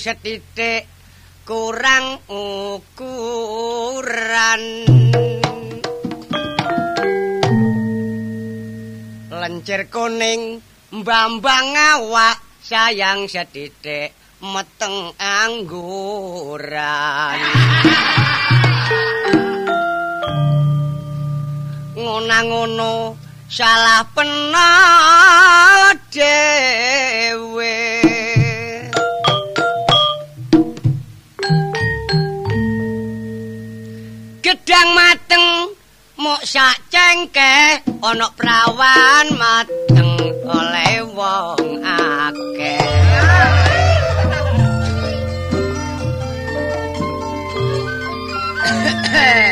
setitik kurang ukuran. Lencir kuning mbambang awak sayang setitik meteng angguran. Ngono salah pena dewe gedang mateng mok sak cengke ana prawan mateng oleh wong akeh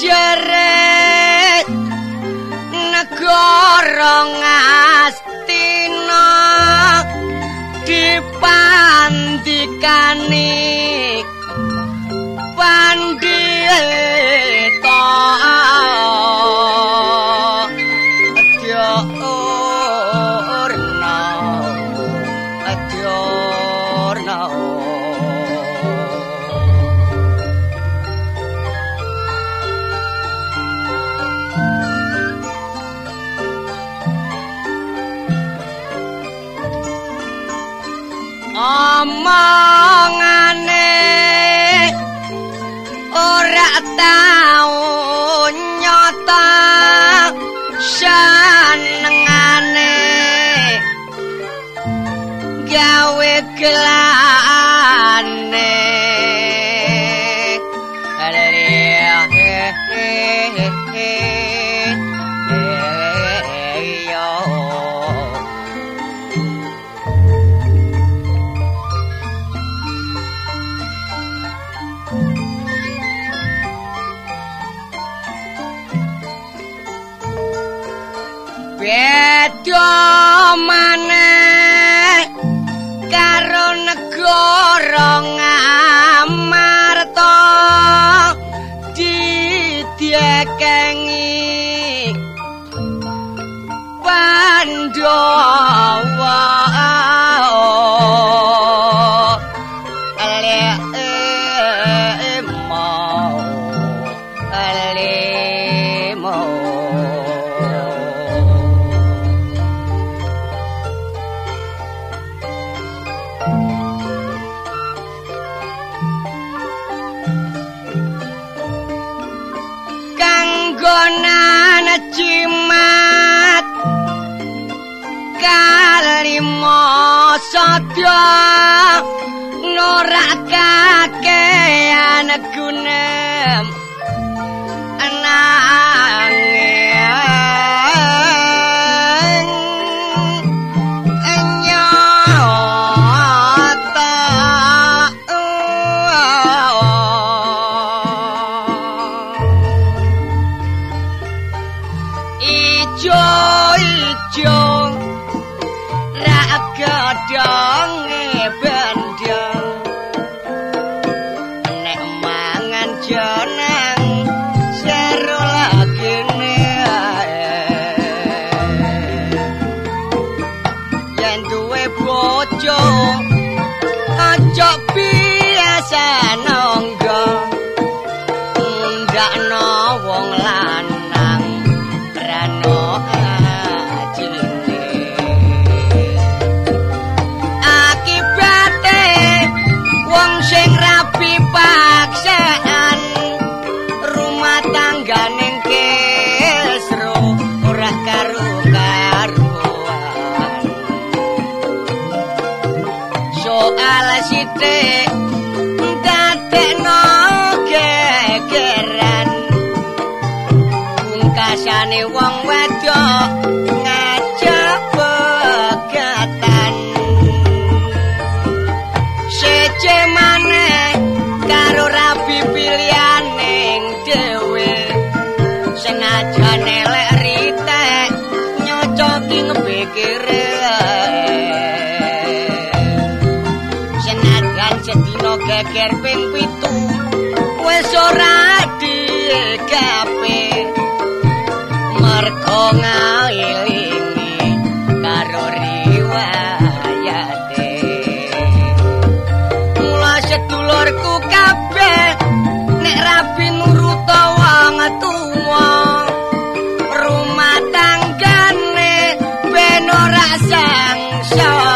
jajare negara ngastina dipandikani pandhita omongane ora tau nyata senengane. Gawe gelane negara ngamarta didiekengi Pandhawa sadya norak kakean gunem pungkasane wong wedok ngajak pegatan. Sece maneh karo rabi pilihaning dhewe. Senajan elek ritek nyocoki ngebekire senajan sedina geger ping pitu wis ora ya.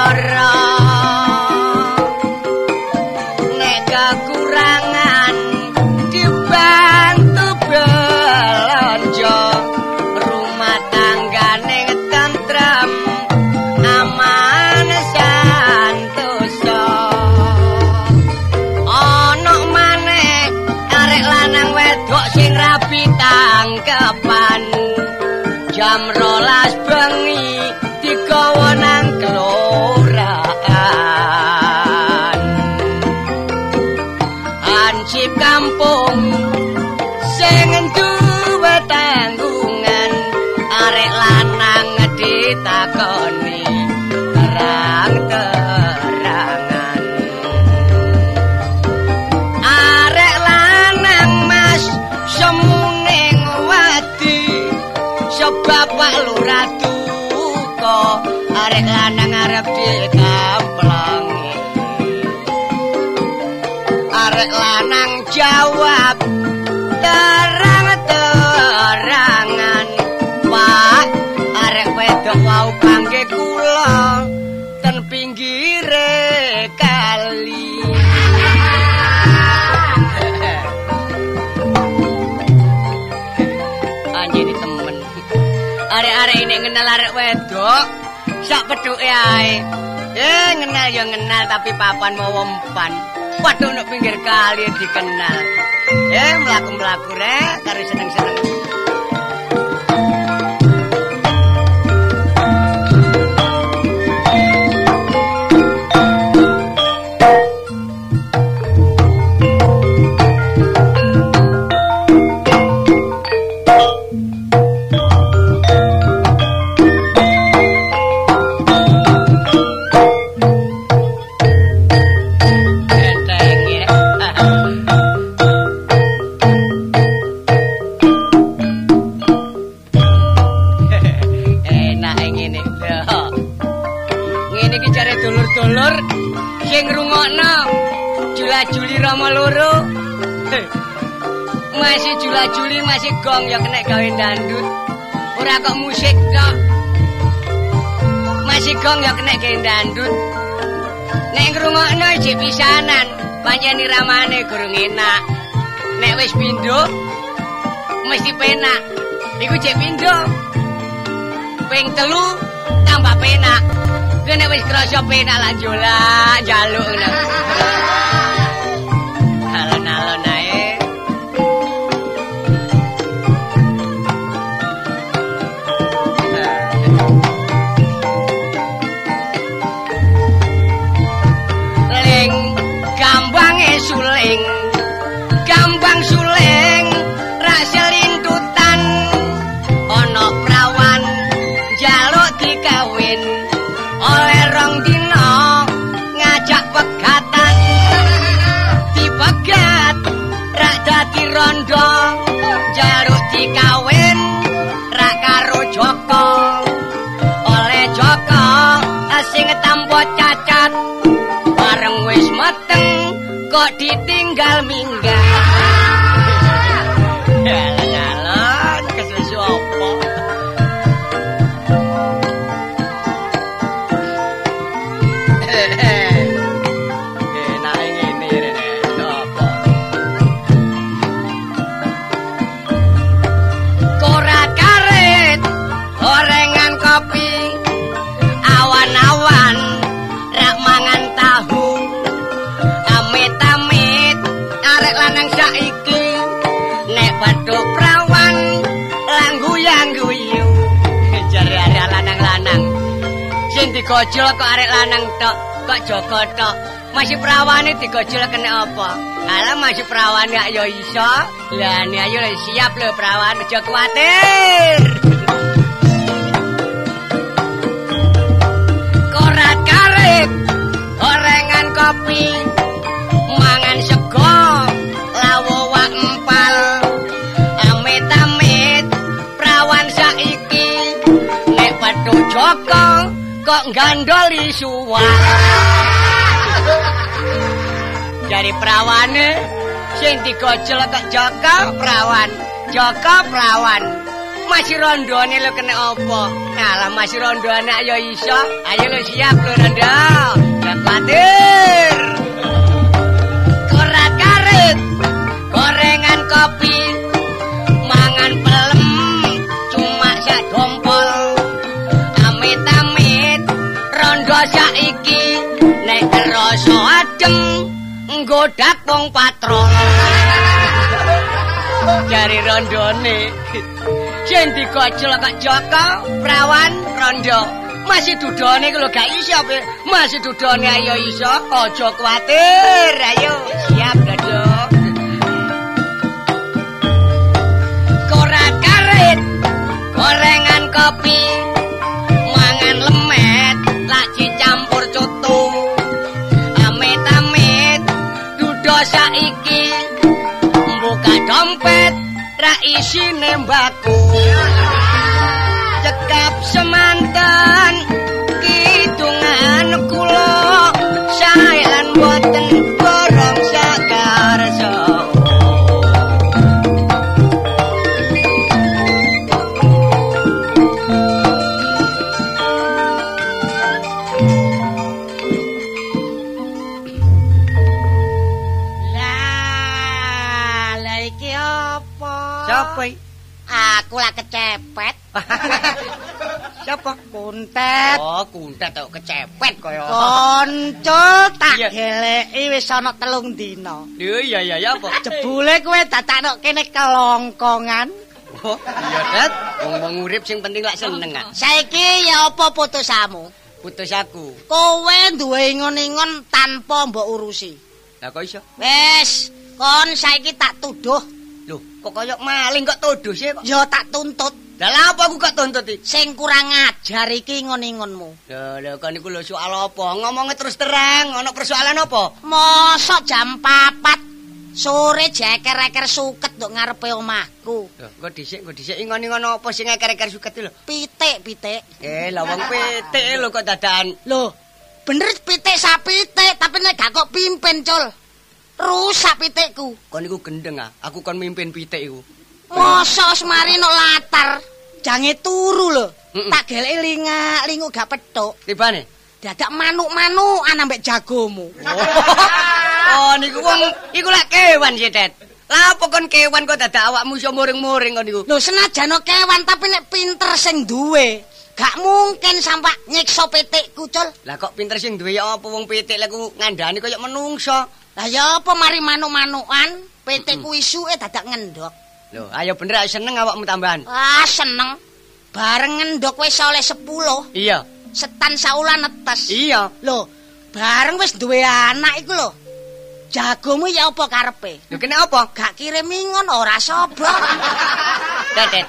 Arek wedok sak petuke ae. Eh kenal ya kenal tapi papan mau wempan waduh nuk pinggir kali dikenal. Eh melaku-melaku rek karo seneng-seneng dandut. Ora kok musik tok. Masih gong ya kena gawe dandut. Nek ngrungokno jek pisanan, pancen iramane gurung enak. Nek wis pindho mesti penak. Iku jek pindho. Ping telu tambah penak. Kene wis krasa penak lan jolak jaluk ngono. Digojol kok arek lanang tok kok Joko tok masih prawane digojol kena apa Alah masih perawan ya iso. Lah ini ayo siap lho perawan aja kuatir. Korat karet, gorengan kopi, mangan sego, lawo wak empal. Amit-amit perawan saiki nek padha Joko kok gandoli suwak. Dari perawane sing digojol kok Joko perawan, Joko perawan. Masih rondone lo kena apa? Alah masih rondone ayo iso. Ayo lo siap lo rondo. Jangan khawatir. Korat karet, gorengan kopi, nggodak wong patrol. Jari rondone. Sing digojol kok Joko, prawan rondo. Masih dudone ku lho gak iso apa? Masih dudone ayo iso, aja kuwatir. Ayo, siap rondo. Korat karet, gorengan kopi, isine mbako. Cekap semanten, iki? Aku lah kecepet. Siapa? Kuntet. Oh, kuntet tok kecepet kaya. Konco tak geleki wis ana telung dina. Lho iya iya ya apa? Jebule kowe dadakno kene kelongkongan. Oh, iya Dat. Wong urip sing penting lak seneng. Saiki ya apa putusamu? Putus aku. Kowe duwe ingon-ingon tanpa mbok urusi. Lah kok iso? Wes, kon saiki tak tuduh. Lho, kok kaya maling kok tuduh sih kok. Ya tak tuntut. Lah lha apa aku kok tuntut iki? Sing kurang ajar iki ingon-ingonmu. Lho, lho kon niku lho soal apa? Ngomongnya terus terang, ana persoalan apa? Mosok jam papat sore jeker-eker suket nduk ngarepe omahku. Lho, kok dhisik, kok dhisik ingon-ingon apa sing eker-eker suket lho? Pitik-pitik. Eh, lah wong pitik lho kok dadakan. Loh, bener pitik sapitik, tapi nek gak kok pimpin, Cul. Rusak pitikku. Kon niku gendeng ah. Aku kon mimpin pitik iku. Mosok semari nok latar. Jange turu lho. Mm-mm. Tak geleki lingak, lingu gak petuk. Tibane. Dadak manuk-manukan ambek jagomu. Oh, niku wong iku lak kewan sih, Det. Lah apa kon kewan kok dadak awakmu iso muring-muring kon niku? Lho senajan no kewan tapi nek pinter sing duwe, gak mungkin sampai nyiksa pitikku, Cul. Lah kok pinter sing duwe ya apa wong pitik lek ku ngandani kaya menungso. Lah ya apa mari manuk-manukan, pitikku isuke dadak ngendok. Lho, ayo bener seneng awakmu tambahan. Ah, seneng. Bareng ngendok wis oleh 10, Iya. setan saulan netes. Iya. Lho, bareng wis duwe anak iku lho. Jagomu ya apa karepe? Lho kene apa? Gak kirim ingon ora sobo. Dedet.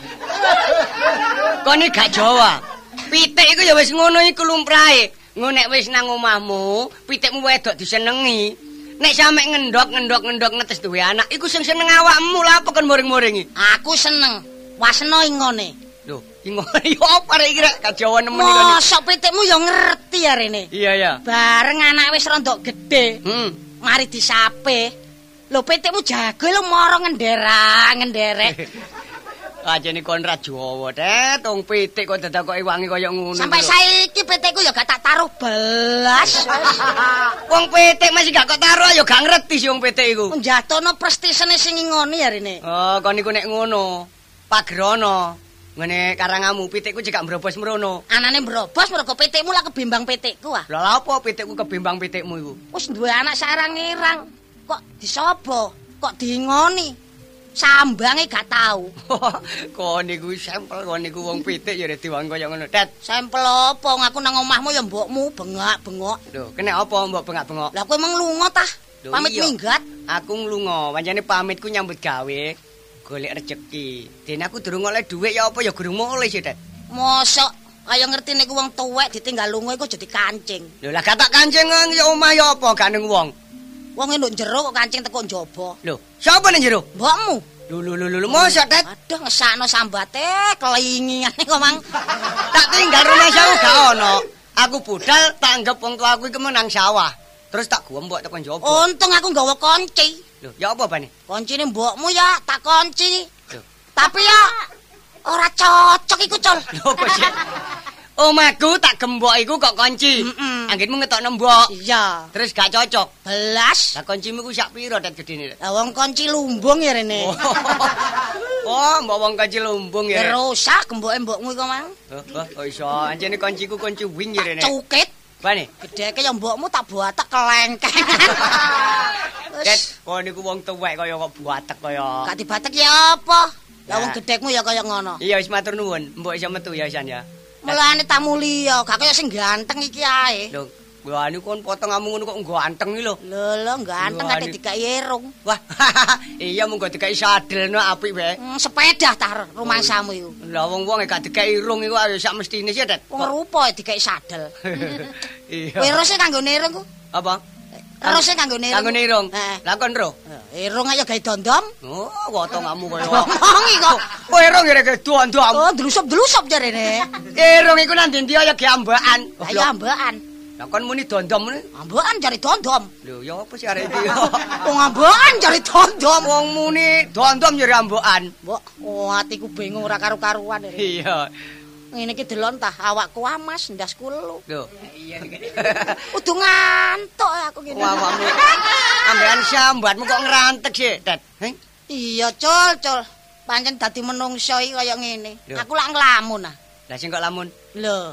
Kone gak Jawa. Pitik iku ya wis ngono iku lumrahe. Ngono nek wis nang omahmu, pitikmu wedok disenengi. Nek sampe ngendok ngendok ngendok netes duwe anak, iku sing seneng awakmu lah apa kon muring-muringi. Aku seneng. Wasna ingone. Lho, iki ngono yo apa rek iki rek kajawa nemen iki. Mosok pitikmu ya ngerti arene. Iya ya. Bareng anak wis rondok gede, Hmm. mari disape. Lho pitikmu jago lho moro ngendera, ngenderek. Ajene kon ra Jawa, Tet. Wong pitik kok dadakoke wangi kaya ngono. Sampai saiki pitikku ya gak tak taruh belas. Wong pitik masih gak kok taruh ya gak ngerti sih wong pitik iku. Njatono prestisene sing ngoni arene. Oh, kon niku nek ngono. Pagrono. Ngene karangamu pitikku cekak mbrobos mrono. Anane mbrobos mergo pitikmu lah kebimbang pitikku ah. Lah lha apa pitikku kebimbang pitikmu iku? Wis duwe anak sarang-irang. Kok disobo? Kok diingoni? Sambange gak tahu. kon niku sampel kon niku wong pitik ya diwang kaya ngono. Tet. Sampel apa ngaku nang omahmu ya mbokmu bengak-bengok. Lho, kena apa mbok bengak-bengok? Lah kowe meng lunga tah? Pamit iya. minggat. Aku nglunga, pancene pamitku nyambut gawe, golek rejeki. Dene aku durung oleh dhuwit ya apa ya gurung mulih sih, Tet. Mosok kaya ngerti niku wong tuwek ditinggal lunga iku jadi kancing. Lho, lah gak tak kancing nang ya omah ya apa gak ning wong. Wong nduk jero kok kancing teko njaba. Lho, sapa ning jero? Mbokmu. Lho lho lho lho, mosok Tet. Aduh ngesakno sambate kelingingane kok mang. Tak tinggal rumah sawu gak ono. Aku budal tak anggap wong tuaku iku menang sawah. Terus tak gombok tekan njaba. Untung aku nggawa kunci. Lho, ya apa bane? Kuncine mbokmu ya tak kunci. Tapi ya ora cocok iku, Col. lho sih? Omahku tak gembok iku kok kunci. Mm-mm. Anggitmu ngetokno mbok. Iya. Terus gak cocok. Belas. Lah kuncimu ku sak piro tet gedene? Lah wong kunci lumbung ya rene. Oh, oh mbok wong kunci lumbung ya. Rusak gemboke mbokmu iku, Mang. Oh, oh, oh iso. Anjene kunciku kunci wing ya rene. Cukit. Bane? Gedeke ya mbokmu tak buatek kelengkeng. Wis kok niku wong tuwek kaya kok buatek kaya. gak dibatek ya apa? Lah wong gedekmu ya kaya ngono. Iya wis matur nuwun. Mbok iso metu ya San ya. Mulane tamu liya, gak kaya sing ganteng iki ae. Lho, gua niku kon potonganmu ngono kok ganteng iki lho. Lho lho ganteng kate dikai irung. Wah, iya mung dikai sadelno apik wae. Hmm, sepeda tah rumangsamu iku. Lah wong-wong gak dikai irung iku ayo sak mestine sih, Tet. Wong rupa dikai sadel. Iya. Kowe rose kanggo irung ku? Apa? Rose kanggo irung. Kanggo irung. Heeh. Lah kon ro. Eh, Irung ayo gawe dondom. Oh, wotongamu kaya. Ngomongi kok. Kowe irung ya kedua-dua. Oh, dlusup-dlusup jarene. Irung iku nang ndi ya ge ambakan. Lah ya ambekan. Lah kon muni dondom muni. Ambekan jari dondom. Lho, ya apa sih arek iki? Wong ambekan jari dondom. Wong muni dondom ya ambakan. Mbok, oh atiku bingung ora karu-karuan. Iya. Ngene iki delon tah awakku amas ndas kulo. Lho. Iya. Udu ngantuk aku ngene. Wah, awakmu. Ambekan sambatmu kok ngerantek sih, Tet. Heh? Iya, Cul, Cul. Pancen dadi menungso iki kaya ngene. Aku lak nglamun ah. Lah sing kok lamun. Lho.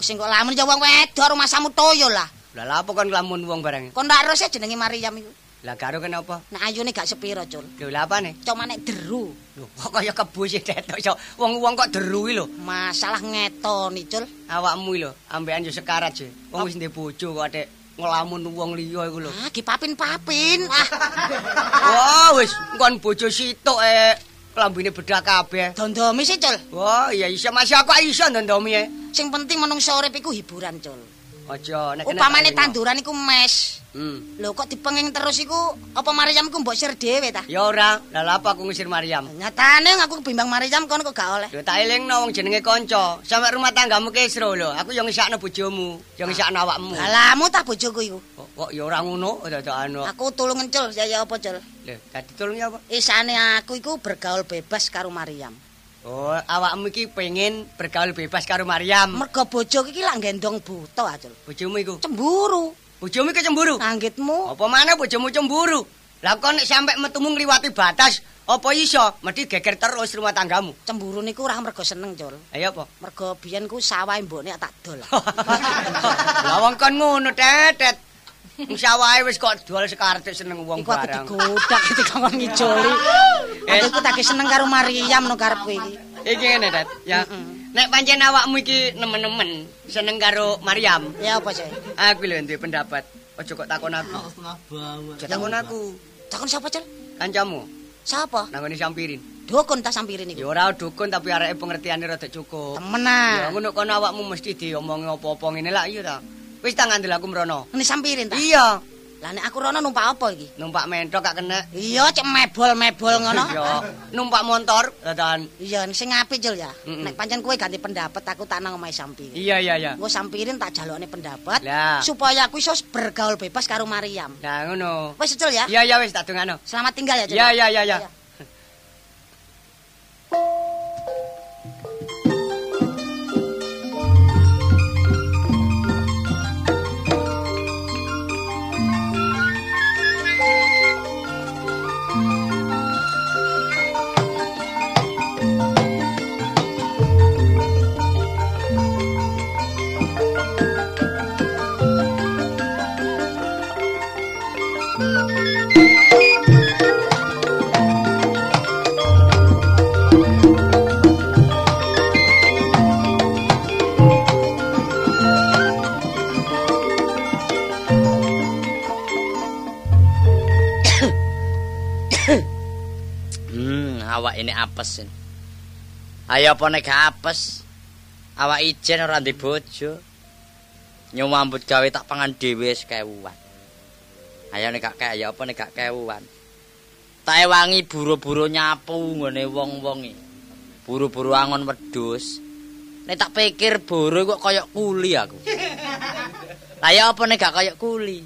Sing kok lamun ya wong wedok rumah samu toyo lah. Lah lha apa kon lamun wong barang? Kon ndak rese jenenge Maryam iku. Lah karo kenapa? Nek ayune gak sepiro, Cul. Lho lha apane? Cuma nek deru. Lho kok kaya kebu sih tetok iso. Wong-wong kok deru iki lho. Masalah ngetoni, Cul. Awakmu iki lho, ambekan yo sekarat sih. Wong wis ndek bojo kok atik ngelamun wong liya iku lho. Ah, dipapin-papin. Ah, Wah, wis kon bojo sitok e klambine bedak kabeh. dondomi sih, Cul. Wah, iya iso masih aku iso nondomi e. Sing penting menungso urip iku hiburan, Cul. Aja nek Upamane tanduran iku mes. Hmm. Lho kok dipenging terus iku apa Maryam ku mbok sir dhewe ta? Ya ora, lah lha apa aku ngusir Maryam. Nyatane aku kebimbang Maryam kono kok gak oleh. Lho tak elingno wong jenenge kanca. Sampe rumah tanggamu kesro lho. Aku yo ngesakno bojomu, yo ngesakno awakmu. Alamu ta bojoku iku. Kok, kok ya ora ngono, dadakno. Aku tulung encul ya apa Cul? Lho, dadi tolong ya apa? Isane aku iku bergaul bebas karo Maryam. Oh, awakmu iki pengen bergaul bebas karo Maryam. Mergo bojoku iki lak gendong buta Acul. Bojomu iku. Cemburu. Bojomu iki cemburu. Anggitmu. Apa mana bojomu cemburu? Lah kok nek sampe metumu ngliwati batas, apa iso mesti geger terus rumah tanggamu? Cemburu niku ora mergo seneng, Cul. Ayo apa? Mergo biyen ku sawah mbokne tak dol. Lah wong kon ngono, Tetet. Wong sawahe wis kok jual sekartek seneng wong Iku aku barang. digodak kon ngijoli. Eh. Aku tak seneng karo Maryam no karepku iki. Iki ngene, Tet. Ya. Nek pancen awakmu iki nemen-nemen seneng karo Maryam, Ya apa sih? aku lho duwe pendapat. Aja kok takon aku. Aja takon aku. Takon siapa, Cul? Kancamu Siapa? nangone sampirin. Dukun ta sampirin Ya iku. ora dukun tapi areke pengertiane rada cukup. Temen Ya ngono kono awakmu mesti diomongi apa-apa ngene lah iya ta. Wis tak ngandel aku mrono. Ini sampirin ta? Iya. Lah nek aku rono numpak apa iki? Numpak mentok gak kena. Iya, cek mebol-mebol ngono. Iya. Numpak motor, dadan. Iya, sing apik Jul ya. Mm-mm. Nek pancen kowe ganti pendapat aku tak nang omahe sampirin. Iya iya iya. Engko sampirin tak jalukne pendapat Lah. supaya aku iso bergaul bebas karo Mariam. Nah ngono. Wis Jul ya. Iya iya wis tak dongano. Selamat tinggal ya Jul. Iya iya iya iya. Apes. Ayo apa nek apes? Awak ijen ora ndek bojo. Nyumbut gawe tak pangan dhewe sekewuan. Ayo nek gak kaya apa nek gak kewuan. Tak ewangi buru-buru nyapu ngene wong-wong iki. Buru-buru angon wedhus. Nek tak pikir buru kok kaya kuli aku. Lah ya apa nek gak kaya kuli?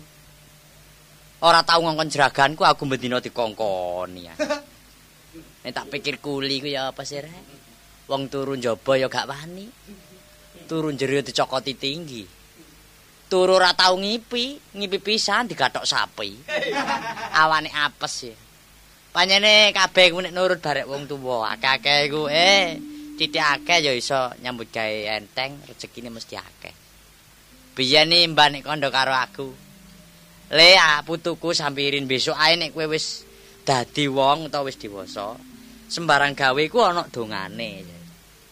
Ora tau ngongkon jeraganku aku bendina dikongkoni. Nek tak pikir kuli ku ya apa sih rek? Wong turu njaba ya gak wani. Turu njero dicokoti tinggi. Turu ora tau ngipi, ngipi pisan digathok sapi. Awane apes ya. Panjene kabeh ku nek nurut barek wong tuwa, akeh-akeh ku eh titik akeh ya iso nyambut gawe enteng, rezekine mesti akeh. Biyen iki mbah nek kandha karo aku. Le ah, putuku sampirin besok ae nek kowe wis dadi wong utawa wis dewasa, sembarang gawe ku ana dongane.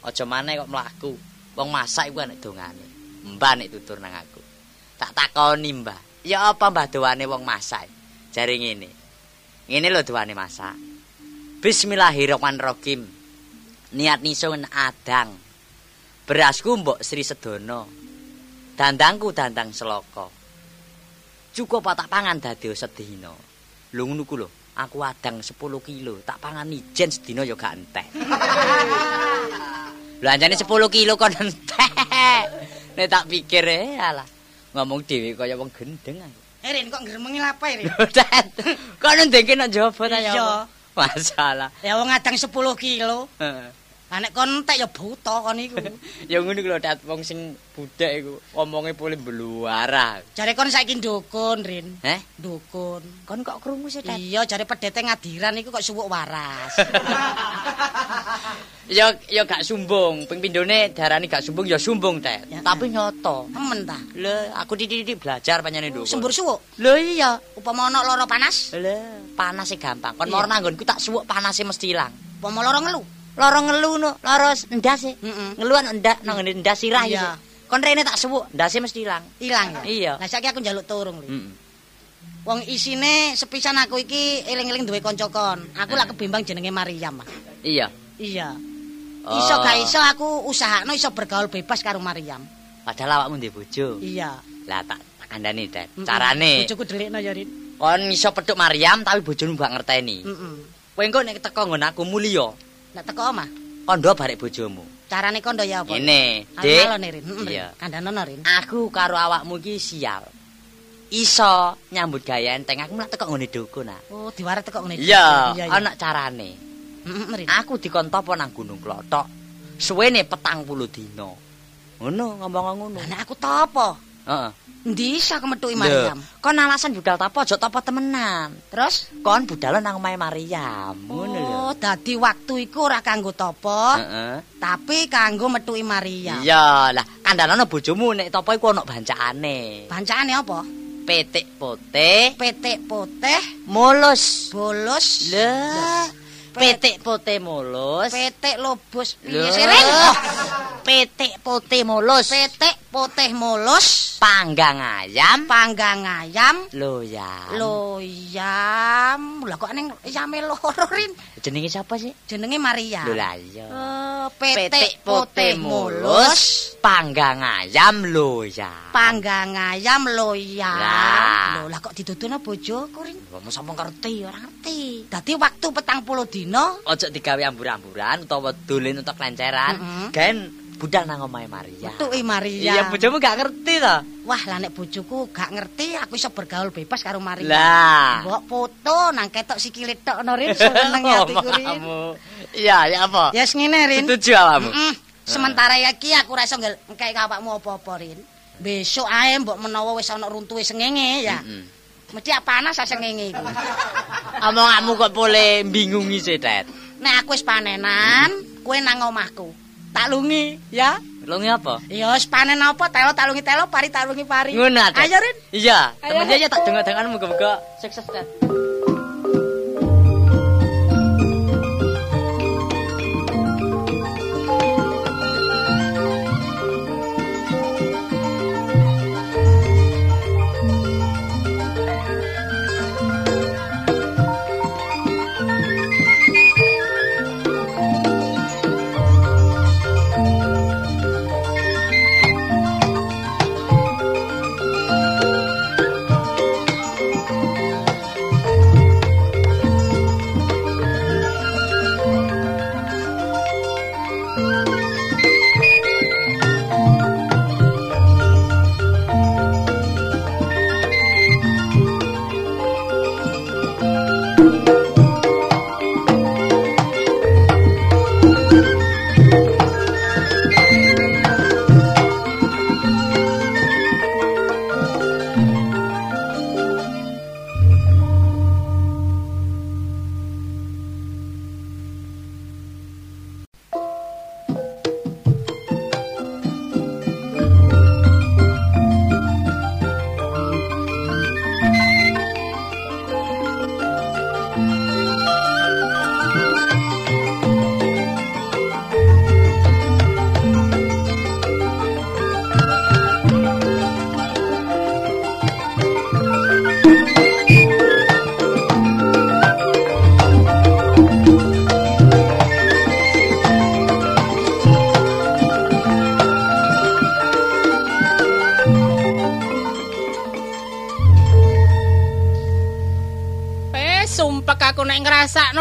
Aja maneh kok mlaku. Wong masak iku ana dongane. Mbah nek tutur nang aku. Tak takoni, Mbah. Ya apa Mbah doane wong masak? Jare ngene. Ngene lho doane masak. Bismillahirrahmanirrahim. Niat nisun adang. Berasku mbok Sri Sedono. Dandangku dandang seloko. Cukup tak pangan dadi sedina. Lho ngono ku lho, aku adang 10 kilo, tak pangan ijen sedina ya gak entek. Lho anjane 10 kilo kon entek. Nek tak pikir eh alah. Ngomong dhewe kaya wong gendeng aku. Erin kok ngremengi lapo Erin? Tet. Kok ndengke nang jaba ta ya? Iya. Masalah. Ya wong adang 10 kilo. Heeh. Lah nek kon entek ya buta kon iku. ya ngono ku lho dat wong sing budek iku omonge boleh beluara. Jare kon saiki ndukun, Rin. Heh? Dukun. Kon kok krungu sih, Tet? Iya, jare pedete ngadiran iku kok suwuk waras. Ya ya gak sumbung, ping pindhone darani gak sumbung ya sumbung, Tet. Ya. Tapi nyoto. Temen ta. Lho, aku titik-titik belajar panjane nduk. Sembur suwuk. Lho iya. Upama ana lara panas, Lho, panas e gampang. Kon Iya. mau nanggonku tak suwuk panase mesti ilang. upama lara ngelu. Lara ngelu no, lara ndas e. Heeh. Ngelu ndak nang ngene ndas sirah iki. Kon rene tak suwuk, ndase mesti ilang. Ilang ya. Iya. Lah saiki aku njaluk turung lho. Heeh. Wong isine sepisan aku iki eling-eling duwe kanca kon. Aku lak kebimbang jenenge Mariam. Iya. Iya. Oh. Iso gak iso aku usahakno iso bergaul bebas karo Mariam. Padahal awakmu ndek bojo. Iya. Lah tak tak kandhani. Mm-mm. Carane Bojoku delikno ya, Rin. kon iso petuk Maryam tapi bojomu gak ngerteni. Heeh. Kowe engko nek teko nggon aku mulya, Lah teko omah. kandha barek bojomu. Carane kondo ya apa? Ngene, Dik. Iya. Kandhanono Rin. Aku karo awakmu iki sial. Iso nyambut gawe enteng aku mulak teko ngene dukun ah. Oh, diwaret teko ngene. Iya, ana carane. Heeh. Aku dikon topo nang Gunung Klothok. Suwene petang puluh dina. Ngono ngomong ngono. Lah aku topo? Heeh. Endi aku metuki Lho, Mariam? Kon alasan budal topo aja topo temenan. Terus? Kon budal nang omahe Maryam. Ngono lho. Oh, dadi waktu iku ora kanggo topo, Heeh. tapi kanggo metuki Mariam. Iya, lah kandhanono bojomu nek topo iku ana bancakane. Bancane apa? Petik putih Petik poteh, mulus. bolos, Lah, petik putih mulus. petik lobos. Piye Lho. Petik putih mulus. Petik poteh mulus, Panggang ayam. panggang ayam, Loyam. loyam. Lah kok ning yame loro, Rin? Jenenge sapa sih? Jenenge Maria. Lho lah iya. Oh, petik putih mulus, panggang ayam loya. panggang ayam loya. Lah. Lho, lah kok diduduna bojoku ring? Wong sapa ngerti ora Ngerti. Dadi waktu petang puluh dino, Ojo digawe ambur-amburan utawa dolen utawa klenceran. Mm-mm. Gen budal nang omahe Maria. metuki Maria. Iya, bojomu gak ngerti to. Wah, lah nek bojoku gak ngerti, aku iso bergaul bebas karo Maria. Lah. Mbok foto nang ketok sikile tok no Rin, seneng atiku Rin. Omamu. Iya, ya apa? Ya yes, ngene Rin. Setuju awakmu? Mm-mm. Sementara iki aku ora iso ngekek awakmu apa-apa Rin. Besok ae mbok menawa wis ana runtuhe sengenge ya. Mm-mm. Mesti panas sengenge iku. Omonganmu kok boleh bingungi sih, Tet. Nek aku wis panenan, kowe nang omahku. Tak lungi ya. Lungi apa? Ya wis panen apa telo tak lungi telo, pari tak lungi pari. Ngono. Ayo Rin. Iya, temen aja tak dengar-dengar muga-muga sukses, Tet.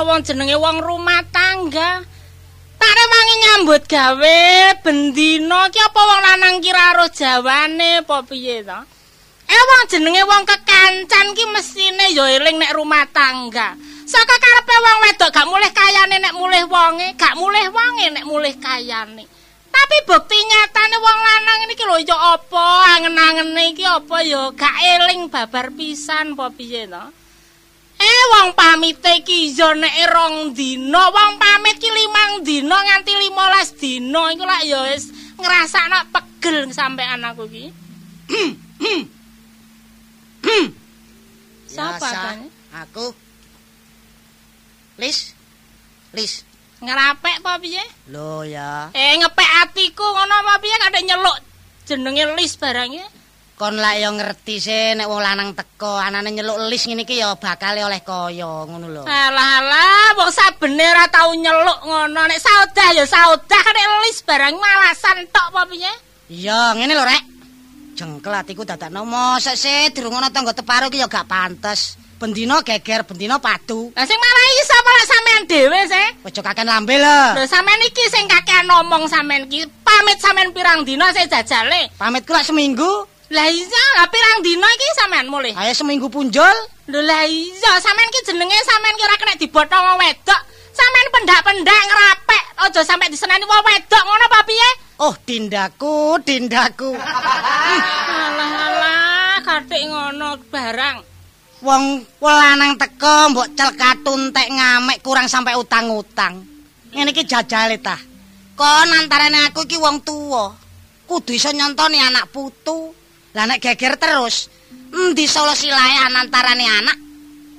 Wong jenenge wong rumah tangga. Tak rewangi nyambut gawe bendino ki apa wong lanang ki ra roh jawane apa piye to? Eh wong jenenge wong kekancan ki mesine ya eling nek rumah tangga. Saka karepe wong wedok gak mulih kayane nek mulih wonge, gak mulih wonge nek mulih kayane. Tapi bukti nyatane wong lanang iki lho ya apa angen-angene iki apa ya gak eling babar pisan apa piye to? Eh wong pamit iki ya nek rong dina, wong pamit ki limang dina nganti 15 dina iku lak ya wis ngrasakno pegel sampean aku ki. Sapa tane? Aku. Lis. Lis. Ngerapek apa piye? Lho ya. Eh ngepek atiku ngono apa piye kadek nyeluk jenenge lis barangnya. Kon lak ya ngerti sih nek wong lanang teko anane nyeluk lis ngene iki ya bakal oleh kaya ngono lho. Alah alah wong sabene ora tau nyeluk ngono nek saudah ya saudah kadek lis barang malasan tok apa piye? Iya, ngene lho rek. Jengkel atiku dadakno mosok sih durung ana tangga teparo iki ya gak pantes. Bendino geger, bendino padu. Lah sing marahi sapa lek sampean dhewe sih? Ojo kaken lambe lho. Lho sampean iki sing kakean ngomong sampean iki pamit sampean pirang dina saya jajale. Pamitku lak seminggu. Lah iya, lah pirang dina iki sampean mulih. Ayo seminggu punjul. Lho lah iya, sampean ki jenenge sampean kira kena dibotho wong wedok. Sampean pendak-pendak ngerapek, aja sampe diseneni wong wedok ngono apa piye? Oh, dindaku, dindaku. Alah alah, katik ngono barang. Wong lanang teko mbok celkatun tek ngamek kurang sampai utang-utang. Ngene iki jajale ta. Kon antarane aku iki wong tuwa. Kudu iso nyontoni anak putu. Lah nek geger terus, endi solusi lae antarane anak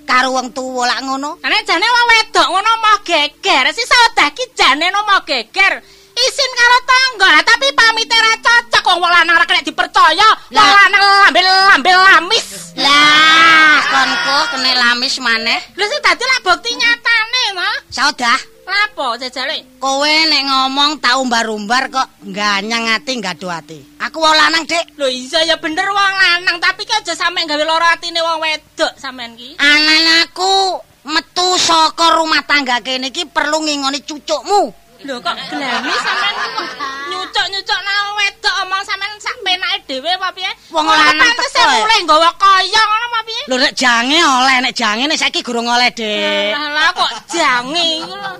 karo wong tuwa lak ngono? Nek jane wong wedok ngono mau geger, si saudah ki jane no mau geger. Isin karo tangga, lah tapi pamit ora cocok wong wong lanang kena dipercaya. Wong lanang lambil-lambil lamis. Lah, konku kene lamis maneh. Lha sing dadi lak bukti nyatane, ta? Saudah, Lapo jajale? kowe nek ngomong tau umbar-umbar kok ganyang ati gado ati. Aku wong lanang, Dik. Lho iya ya bener wong lanang, tapi ki aja sampe gawe lara atine wong wedok sampean ki. Anak aku metu saka rumah tangga kene iki perlu ngingoni cucukmu. Lho kok glani sampean wong nyucuk-nyucuk nang wedok omong sampean sak penake dhewe apa piye? Wong lanang pantes teko, eh. mulih nggawa kaya ngono apa piye? Lho nek jange oleh, nek jange nek saiki gurung oleh, Dik. Lah lah kok jange iku lho.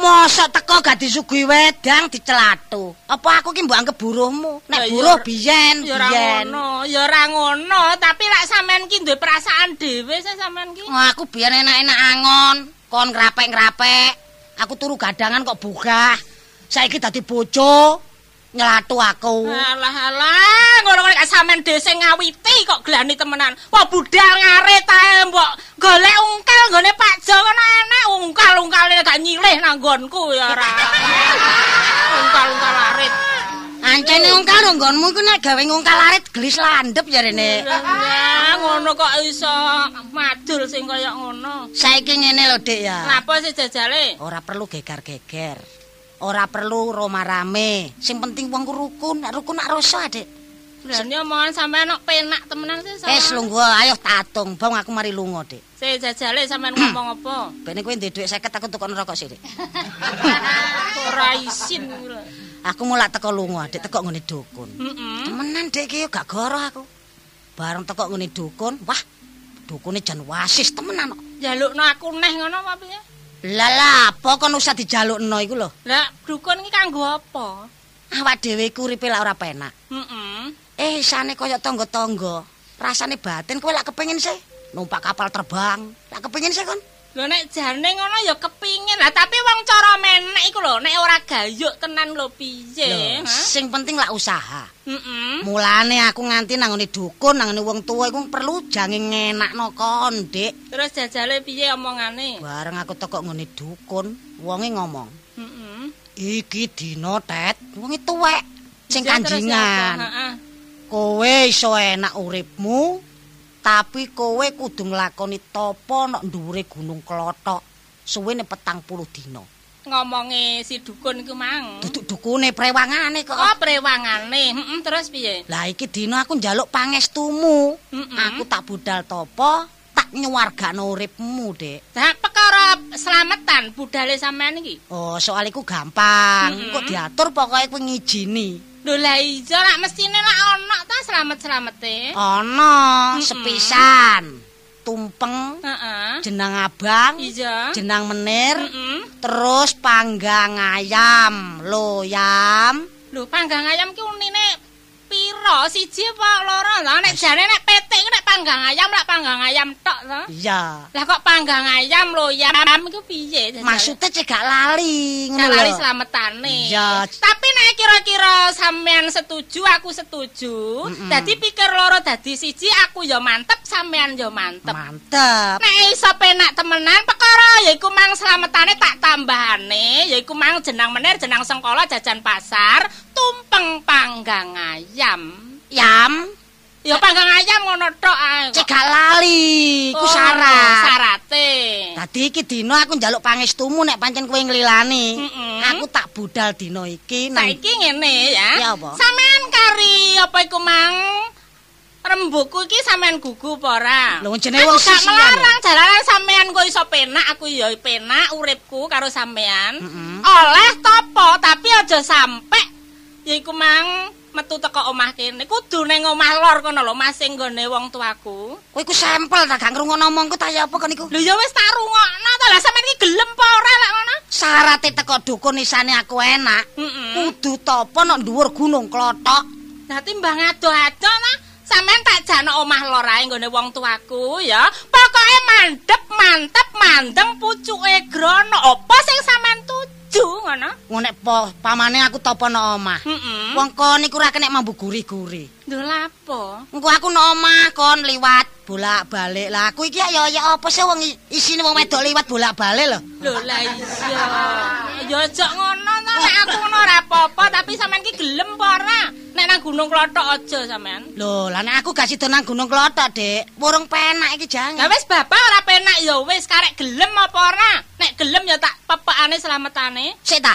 Mosok teko gak disuguhi wedang dicelatu. Apa aku ki mbok anggap buruhmu? Nek buruh biyen, Ya ora biyen. ngono, ya ora ngono, tapi lak sampean ki duwe perasaan dhewe sih sampean ki. Wah, aku biyen enak-enak angon, kon ngrapek-ngrapek. Aku turu gadangan kok bugah. Saiki dadi bojo nyelatu aku. Alah alah, ngono-ngono gak sampean sing ngawiti kok glani temenan. Wah budal ngarit ae mbok golek ungkal nggone Pak Jo ngono enak ungkal-ungkale gak nyilih nang nggonku ya ora. Ungkal-ungkal arit. Ancene ungkal nggonmu iku nek gawe ngungkal arit gelis landhep jarene. Ya ngono kok iso madul sing kaya ngono. Saiki ngene lho, Dik ya. Napa sih jajale? Ora perlu gegar-geger. Ora perlu roma rame. Sing penting wong ku rukun, nek rukun nak rasa, Dik. Berani omongan sampean kok penak temenan sih. Wis lungguh, ayo tatung, bang aku mari lunga, Dik. Sih jajale sampean ngomong apa? Ben kowe ndek dhuwit 50 aku tukokno rokok sih, Dik. Ora isin kuwi. Aku mulak teko lunga, Dik, teko ngene dukun. Temenan Dik iki yo gak goroh aku. Bareng teko ngene dukun, wah, dukune jan wasis temenan kok. Jalukno aku neh ngono apa piye? Lah, apa kon usah dijalukno iku lho. Lah dukun iki kanggo apa? Awak dhewe iku uripe lak ora penak. Heeh. Eh, isane kaya tangga-tangga. Rasane batin kowe lak kepengin sih numpak kapal terbang. Lak kepengin sih kon. Lho nek jane ngono ya kepingin lah, tapi wong cara menek iku lho, nek ora gayuk tenan lho piye? Sing penting lak usaha. Heeh. Mulane aku nganti nangone dukun, nangone wong tuwa iku perlu jange ngenakno kon, Dik. Terus jajale piye omongane? Bareng aku teko ngene dukun, wonge ngomong, Heeh. "Iki dina, Tet, wonge tuwek sing kanjingan. Heeh. Kowe iso enak uripmu, tapi kowe kudu nglakoni tapa nek dhuwure Gunung Klothok suwene petang puluh dina. Ngomonge si dukun iku mang. Duduk dukune prewangane kok. Oh, prewangane. Heeh, terus piye? Lah iki dina aku njaluk pangestumu. Mm-mm. Aku tak budal tapa, tak nyuwargano uripmu, Dek. Lah perkara selamatan budale sampean iki. Oh, soal iku gampang. Mm-mm. Kok diatur pokoke kowe ngijini. Lho lah iya lak mestine lak ana ta slamet-slamete. Ana sepisan tumpeng, jenang abang, Iya. jenang menir, terus panggang ayam, loyam. Lho panggang ayam ki unine piro? Siji apa loro? Lah nek jane nek petik nek panggang ayam lak panggang ayam tok to. Iya. Lah kok panggang ayam lho ya iku piye? Maksudnya cegak lali, ngono lho. slametane. Iya. Tapi nek kira-kira sampean setuju, aku setuju. Dadi pikir loro dadi siji, aku ya mantep, sampean ya mantep. Mantep. Nek iso penak temenan perkara yaiku mang slametane tak tambahane yaiku mang jenang menir jenang sengkola jajan pasar tumpeng panggang ayam. Yam, Ya panggang ayam ngono tok ae. cegak lali, iku Oh, syarat. Syarate. Dadi iki dina aku njaluk pangestumu nek pancen kowe nglilani. Mm-mm. Aku tak budal dina iki Saiki ngene ya. Ya apa? Sampean kari apa iku mang rembuku iki sampean gugu apa ora? Lho, jenenge Aku wong gak sisian melarang jalanan sampean kok iso penak, aku ya penak uripku karo sampean. Mm-mm. Oleh topo, tapi aja sampe yaiku mang metu teko omah kene. Kudu ning omah lor kono lho, masing nggone wong tuaku. Kowe iku sampel ta gak ngrungokno omongku ta ya apa kon iku? Lho ya wis tak rungokno to. Lah sampean iki gelem apa ora lek ngono? Syarate teko dukun isane aku enak. Heeh. Kudu topo nang dhuwur Gunung Klothok. Dadi mbah ado-ado ta. Sampeyan tak jano omah lor ae nggone wong tuaku ya. Pokoke mandep, mantep, mandeng pucuke grono. Apa sing sampean tuju ngono? Ngono po pamane aku topo nang omah. Heeh. Wong kon iku ora kenek mambu guri-guri. Lho lapo? Engko aku nang omah kon liwat bolak-balik. Lah aku iki ya ya apa sih wong isine wong wedok liwat bolak-balik lho. Lho lah iya. Ya aja ngono ta. nek aku ngono ora apa-apa, tapi sampean ki gelem apa ora? Nek nang Gunung Klothok aja sampean. Lho, lah nek aku gak sida nang Gunung Klothok, Dik. Wurung penak iki Ya jangan. wis bapak ora penak ya wis karek gelem apa ora? Nek gelem ya tak pepekane slametane. Sik ta.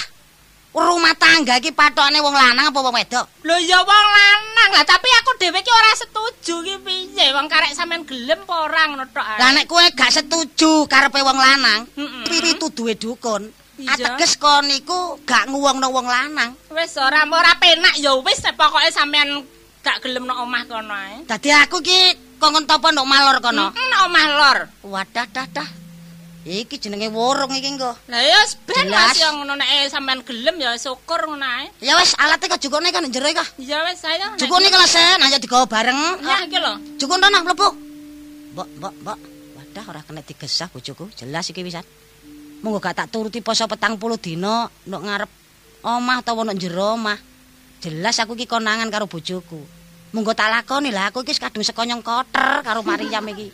Rumah tangga iki patokane wong lanang apa wong wedok? Lho ya wong lanang lah, tapi aku dhewe ki ora setuju ki piye? Wong karek sampean gelem apa ora ngono tok. Lah nek kowe gak setuju karepe wong lanang, Mm-mm. pipitu duwe dukun. Ateges kon niku gak nguwongno wong lanang. Wis ora ora penak ya wis pokoke sampean gak gelem nang omah kono ae. Dadi aku ki kongkon topo nduk malor kono. Heeh, nang omah lor. Wadah dah dah. Iki jenenge wurung iki engko. Lah ya ben. Mas ya ngono nek sampean gelem ya syukur ngono ae. Ya wis alate kok jukune kan njero iki. Ya wis saya. Jukune kelas sen aja digawa bareng. Ya iki lho. Jukun to nang mlebu. Mbok, mbok, mbok. Wadah ora kena digesah bojoku. Jelas iki wisan. Monggo gak tak turuti poso petang puluh dina nduk ngarep omah utawa nduk jero omah. Jelas aku iki konangan karo bojoku. Monggo tak lakoni lah aku iki kadung sekonyong koter karo Maryam iki.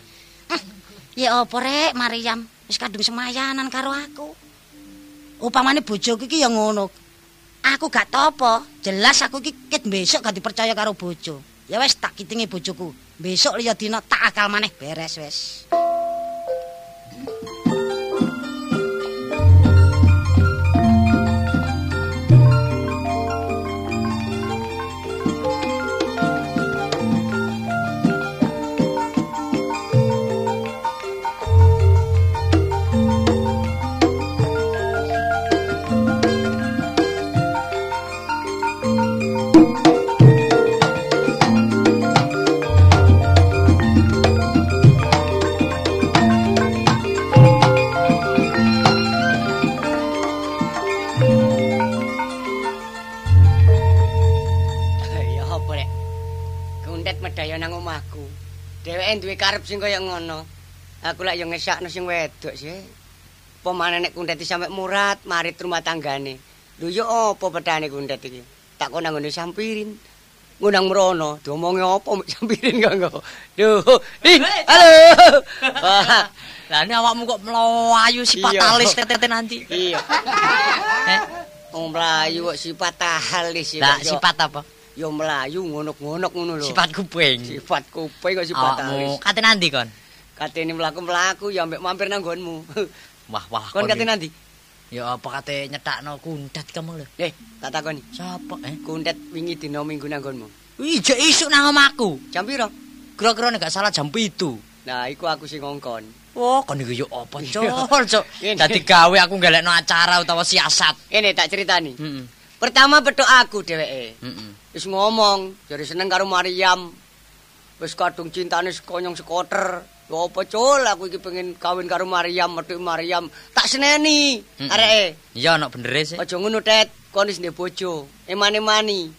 Ya apa rek Maryam wis kadung semayanan karo aku. Upamane bojoku iki ya ngono. Aku gak topo, jelas aku iki ket besok gak dipercaya karo bojo. Ya wis tak kitingi bojoku. Besok liya dina tak akal maneh beres wis. Medaya nang omahku. Dheweke duwe karep sing kaya ngono. Aku lak yo ngesakno sing wedok sih. Apa maneh nek kundet iki sampe murat marit rumah tanggane. Lho yo apa pedane kundet iki? Tak kok nang ngene sampirin. Ngundang merono, diomongi apa mek sampirin kok engko. Duh, ih, halo. Wah, Lah ini awakmu kok melayu si Iya. patalis tete nanti. iya. Eh, mlayu kok sifat tahalis lah sifat apa? Yo mlayu ngonok-ngonok ngono lho. Sifat kuping. sifat kuping kok sifat tahalis. Awakmu kate nanti kon. Katene mlaku-mlaku ya mbek mampir nang nggonmu. Wah wah Kon kate iki. nanti? Ya apa kate nyetakno kundat kamu lho. Eh, tak takoni. Sapa eh? Kundet wingi dina minggu nang nggonmu. Jek isuk nang omahku. Jam piro? Kira-kira nek gak salah jam 7. Nah, iku aku sing ngongkon. Oh, kon iku yo apa, Col, Cok. Dadi gawe aku galekno acara utawa siasat. Ini tak ceritani. Heeh. Pertama betok aku dheweke. Heeh. Wis ngomong, jare seneng karo Maryam. Wis kadung cintane sekonyong sekoter. Lho apa cul aku iki pengen kawin karo Maryam, metu Maryam. Tak seneni areke. Iya ana benere sih. Aja ngono, Tet. Kon wis ndek bojo. Emane-mani.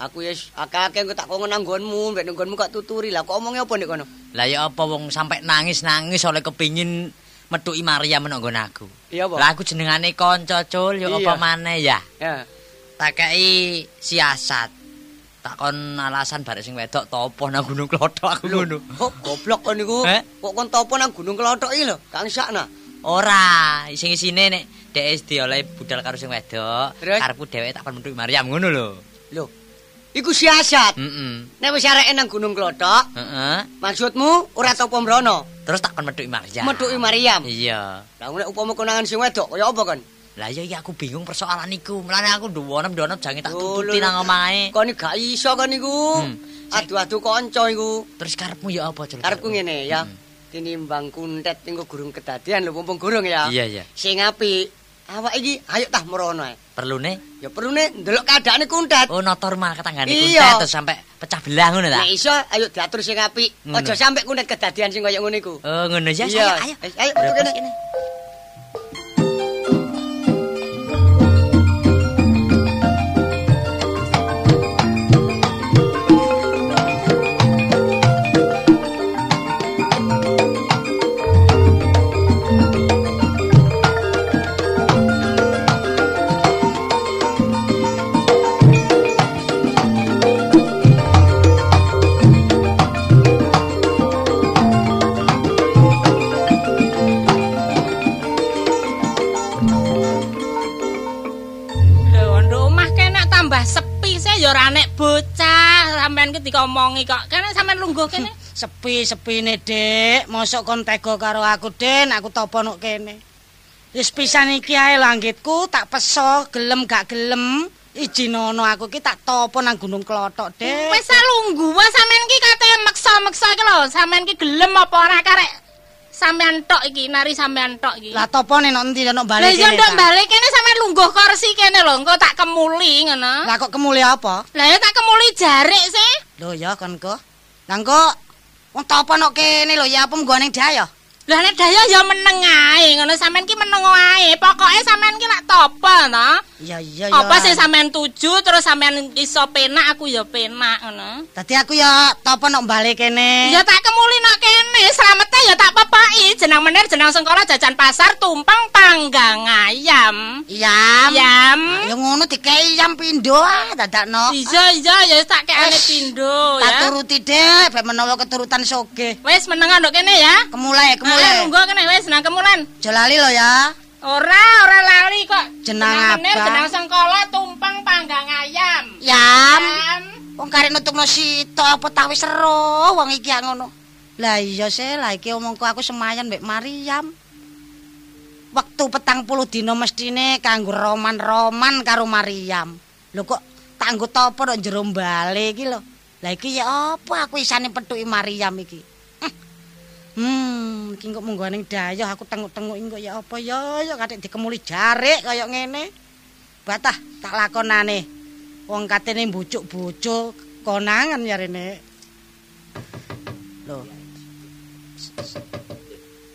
Aku wis akeh-akeh engko tak kongen nang nggonmu, mbek nggonmu gak tuturi. Lah kok omongnya apa ndek kono? Lah ya apa wong sampe nangis-nangis oleh kepingin metuki Maryam nang nggon aku. Iya apa? Lah aku jenengane kanca, Cul, ya Iya. apa maneh ya. Ya. Tak kei siasat. Tak kon alasan barek sing wedok topo nang Gunung Klothok aku ngono. Goblok kon niku? Eh? Kok kon topo nang Gunung Klothok iki lho, Kang Sakna. Ora, sing isine nek dhek wis dioleh budal karo sing wedok, karepku dheweke tak metuki Maryam ngono lho. Lho. Iku siasat. Heeh. Nek wis areke nang Gunung Klothok, Heeh. maksudmu ora topo mrono, Terus tak kon Maryam. metuki Maryam. Iya. Lah nek upama konangan sing wedok kaya apa kon? Lah ya iki aku bingung persoalan iku. Mulane aku nduwonem-nduwonem jange tak tututi nang omahe. Kon iki gak iso kon niku. Hmm. Adu-adu kanca iku. Terus karepmu ya apa, Cul? Karepku ngene ya. Hmm. Tinimbang kuntet ning gurung kedadian lho mumpung gurung ya. Iya, iya. Sing apik. Awak iki ayo tah merono ae. Perlune Ya perlune ndelok keadaane kuntet. oh notor mah ketanggane Iya. kuntet terus sampai pecah belah ngono ta? Nek iso ayo diatur sing apik. Aja sampe kuntet kedadian sing kaya ngono iku. Oh, ngono ya. Iya. Ayo, ayo. Ayo, metu kene. Dikomongi kok. Kene sampean lungguh kene. Sepi-sepine, Dik. Mosok kon tega karo aku, Den, aku topo nok kene. Wis pisan iki ae langgitku tak peso, gelem gak gelem. Ijinono aku ki tak topo nang Gunung Klothok, Dik. Wis lungguh wae sampean ki kate meksa-meksa iki lho. Sampean ki gelem apa ora karek sampean tok iki, nari sampean tok iki. Lah topone nok endi Lah balik iya kene. ndok ta? balik kene sampean lungguh kursi kene lho, engko tak kemuli ngono. Lah kok kemuli apa? Lah ya tak kemuli jarik sih. Lho ya kon kok. Lah engko wong topo nok kene lho ya apa mgo ning dayo? Lah nek daya ya meneng ae, ngono sampean ki meneng ae. Pokoke sampean ki lak topo to. Iya iya ya. Apa sing sampean tuju terus sampean iso penak aku ya penak ngono. Dadi aku ya topo nok balik kene. Ya tak kemuli nok kene, slamete ya tak pepoki. Jenang menir jenang sengkala jajan pasar tumpeng panggang ayam. Yam. Ayam. Ya ngono dikei yam pindho ah dadakno. Iya iya ya tak kekane Wes, pindho Tak ya. turuti dek, ben menawa keturutan soge. Wis meneng ndok kene ya. Kemulai, Mulai kemulai. lungguh kene wis nang kemulan. Jalali lo ya. Ora, ora lali kok. Jenang apa? jenang sengkala tumpeng panggang ayam. Yam. Wong kare nutukno sita apa ta wis ero wong iki ngono. Lah iya sih, lah iki omongku aku semayan mbek Mariam. Waktu petang puluh dino mestine kanggo roman-roman karo Mariam. Lho kok tanggo topo nek jero bale iki lho. Lah iki ya apa aku isane petuki Mariam iki. Hmm, iki kok munggo ning dayoh aku tenguk-tenguk kok ya apa ya ya katik dikemuli jarik kaya ngene. Batah tak lakonane. Wong katene bujuk-bujuk konangan ya rene. Lho.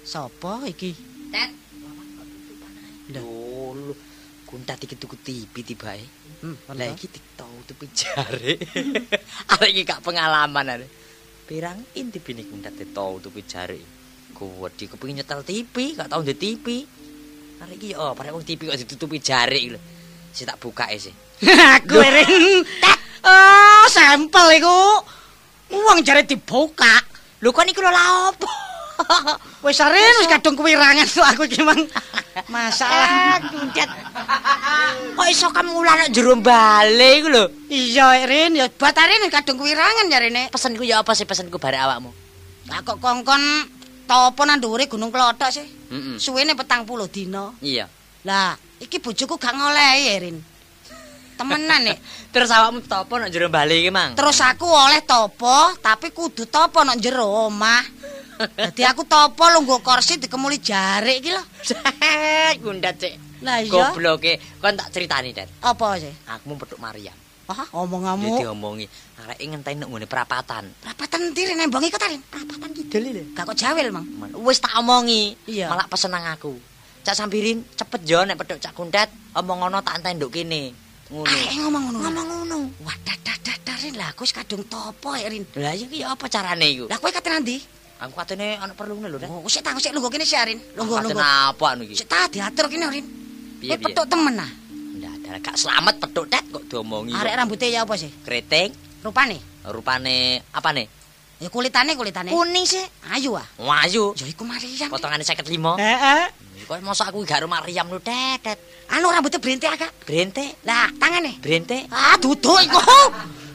Sopo iki? Tet, Lho, lho. Kuntat iki tuku TV tibae. Hmm, Lah iki diktau tuku jare. Arek iki gak pengalaman arek. Pirang inti bini kuntat ditau tuku jare. Gowedi kepengin nyetel TV, gak tau ndek TV. Arek iki oh, parek wong TV kok ditutupi jare iki lho. Si tak bukae sih. aku ring. Oh, sampel iku. Wong jare dibuka. Lho kon iku lho opo? Wis aren wis kadung kuwirangan kok aku iki mang. Masalah. kuntat. Kok iso kamulan nek jero bale iku lho. Iya, Rin, ya batare kadung kuwirangan ya rene. Pesenku ya apa sih pesenku barek awakmu? Lah kok kongkon topo nang dhuwure Gunung Klothok sih? Heeh. Suwene petang puluh dino. Iya. Lah, iki bojoku gak ngolehi, ya, Rin. Temenan nek. Terus awakmu topo nek jero bale iki, Mang? Terus aku oleh topo, tapi kudu topo nang jero omah. Dadi aku topo lungguh kursi dikemuli jarik iki lho. Cek, kundat cek. Lah iya. Gobloke, kon tak critani, Den. Apa sih? Aku mau petuk Maryam. Wah, Jadi omonganmu. diomongi, arek ngenteni nek ngene perapatan. Rapatan ndi Rin embong iku ta, Rin? Perapatan kidul lho. Gak kok jawil, Mang. Man, Wis tak omongi. Iya. Malah pesen nang aku. Cak sambirin cepet yo nek petuk Cak Kundat, omong ngono tak entek nduk kene. Ngono. Ah, ngomong ngono. Ngomong ngono. Wah, dadah Rin lah aku wis kadung topo Rin. Lah iya ki apa carane iku? Lah kowe kate nandi? Aku katene ana perlune lho, Den. Oh, sik tak sik lungguh kene sik, Rin. Lungguh Katene lungguh. apa anu iki? Sik tak diatur kene, Rin. Piye, piye? petuk temen ah. Ndak ada gak selamat petuk Det kok diomongi. Arek rambutnya ya apa sih? Keriting, Rupane? rupane apa nih? Ya kulitane kulitane. Kuning sih. Ayu ah. Wayu. Ya iku Mariam. Potongane 55. Heeh. Kok mosok aku gak rumah Maryam lho. Det. Anu rambutnya berintik agak. Brente, Lah, tangane. brente. Ah, duduk iku.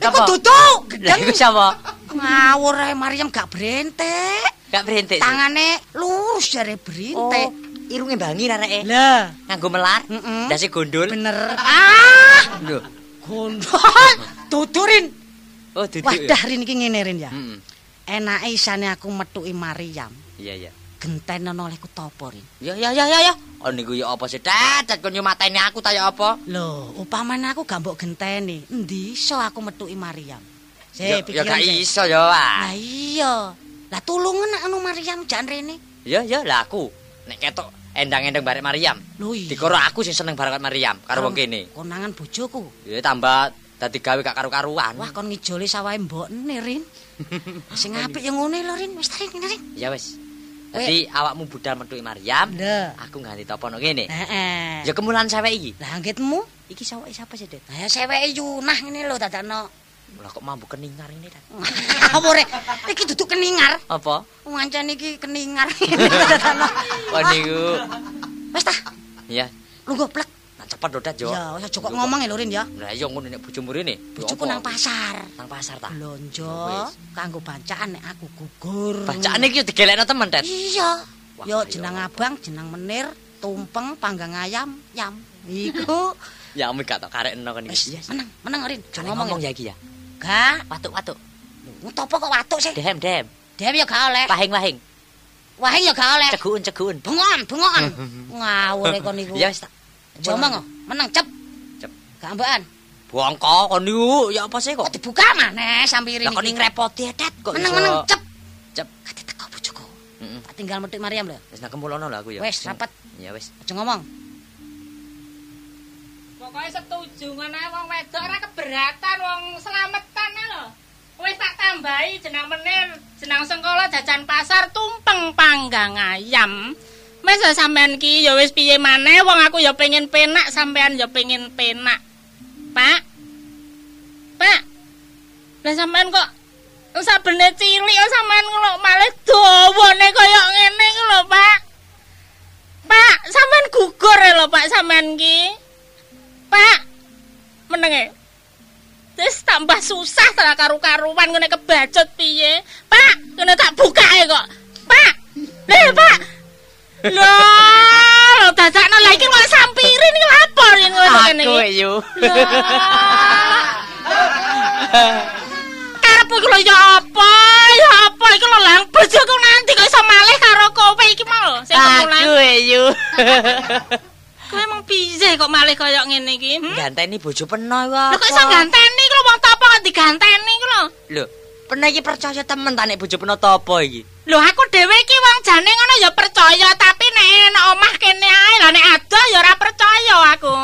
Iku duduk. Lah iku sapa? Ngawur ae Mariam gak berintik. Gak brente. sih? Tangane lurus jare Oh, berintik. irunge bangi areke. Lah, Nganggo melar, Mm-mm. dasi gondol. bener. Ah, Lho. gondol. Dudurin. Oh, duduk. Wah, dah Rin iki ngene Rin ya. Heeh. Enake isane aku metuki Mariam. Iya, iya. Gentenen olehku topo Rin. Ya, ya, ya, ya, ya. Oh niku ya apa sih? Det kon yo mateni aku ta ya apa? Lho, upamane aku gak mbok genteni, endi iso aku metuki Mariam? Ya, Sik, ya gak iso yo, ah. Lah iya. Lah tulungan nak anu Mariam jan rene. Ya, ya, lah aku nek ketok endang-endang barek iya. Dikoro aku sing seneng bareng Maryam karo wong kene. Konangan bojoku. Ya tambah dadi gawe gak karu-karuan. Wah, kon ngijoli sawahe mbokne, Rin. Sing apik yang ngene lho, Rin. Wis ta, Rin. Ya wis. Dadi awakmu budal metuki Maryam, Lah. aku ganti topono kene. Heeh. Ya kemulan sewek iki. Lah anggitmu? Iki sawek siapa sih, Det? Lah ya seweke Yunah ngene lho dadakno. Lah kok mambu keningar ini, Det? Apa rek? Iki duduk keningar. Apa? Wancen iki keningar. Oh niku. Wis ta, Ya. lungguh plek. Ah, cepet lho Det yo. Ya, wis aja kok ngomong ya lho Rin ya. Lah iya ngono nek bojomu rene. Bojoku nang pasar. Nang pasar ta. Blonjo kanggo bacaan nek aku gugur. Bacaane iki digelekno temen, Det. Iya. Wah, Yo ayo. jeneng abang, jeneng menir, tumpeng, panggang ayam, yam. Iku. Ya umi gak tak karekno kan iki. meneng, meneng Rin. Jangan ngomong ya iki ya. Gak. Watuk-watuk. Topo kok watuk sih? Dem, dem. Dewi ya gak oleh. Wahing-wahing. Wahing ya gak oleh. Ceguun-ceguun. Bengon, bengon. Ngawur kon niku. Ya wis tak. Aja omong kok. Meneng cep. Cep. Gak ambekan. Bongko kon niku ya apa sih Kok dibuka maneh sampirin Lah kon ning ngrepoti Det kok Meneng iso. meneng cep. Cep. Kate teko bojoku. Heeh. Tak tinggal metik Mariam lho. Wis nang kemulono lho aku ya. Wis rapat. Ya wis. Aja ngomong. Pokoke setuju ngono ae wong wedok ora keberatan wong selametan ae lho. Wis tak tambahi jeneng menir, jeneng sengkola jajan pasar tumpeng panggang ayam. Ya sampean ki ya wis piye maneh wong aku ya pengen penak sampean ya pengen penak. Pak. Pak. Lah sampean kok sabene cilik kok sampean ngono malah dawane kaya ngene iki lho, Pak. Pak, sampean gugur lho, Pak, sampean ki. Pak. Menenge. Wis tambah susah ta karu-karuan ngene kebacut piye. Pak, ngene tak bukae kok. Pak. Lha, Pak. Lho, dadakno lha iki kok sampirin iki lapor ngene ngene Aku iki. yo. Karepku lho ya apa? Ya apa iki lho lang bojoku nanti kok iso malih karo kowe iki mau sing kemulan. Aku yo. Kowe emang piye kok malih kaya ngene iki? Hmm? Ganteni bojo peno iku. Lho kok iso ganteni lho wong topo kok diganteni iki lho. Lho, peno iki percaya temen ta nek bojo peno topo iki? Lho aku dhewe iki wong jane ngono ya percaya tapi nek nek omah kene ae lah nek adoh ya ora percaya aku.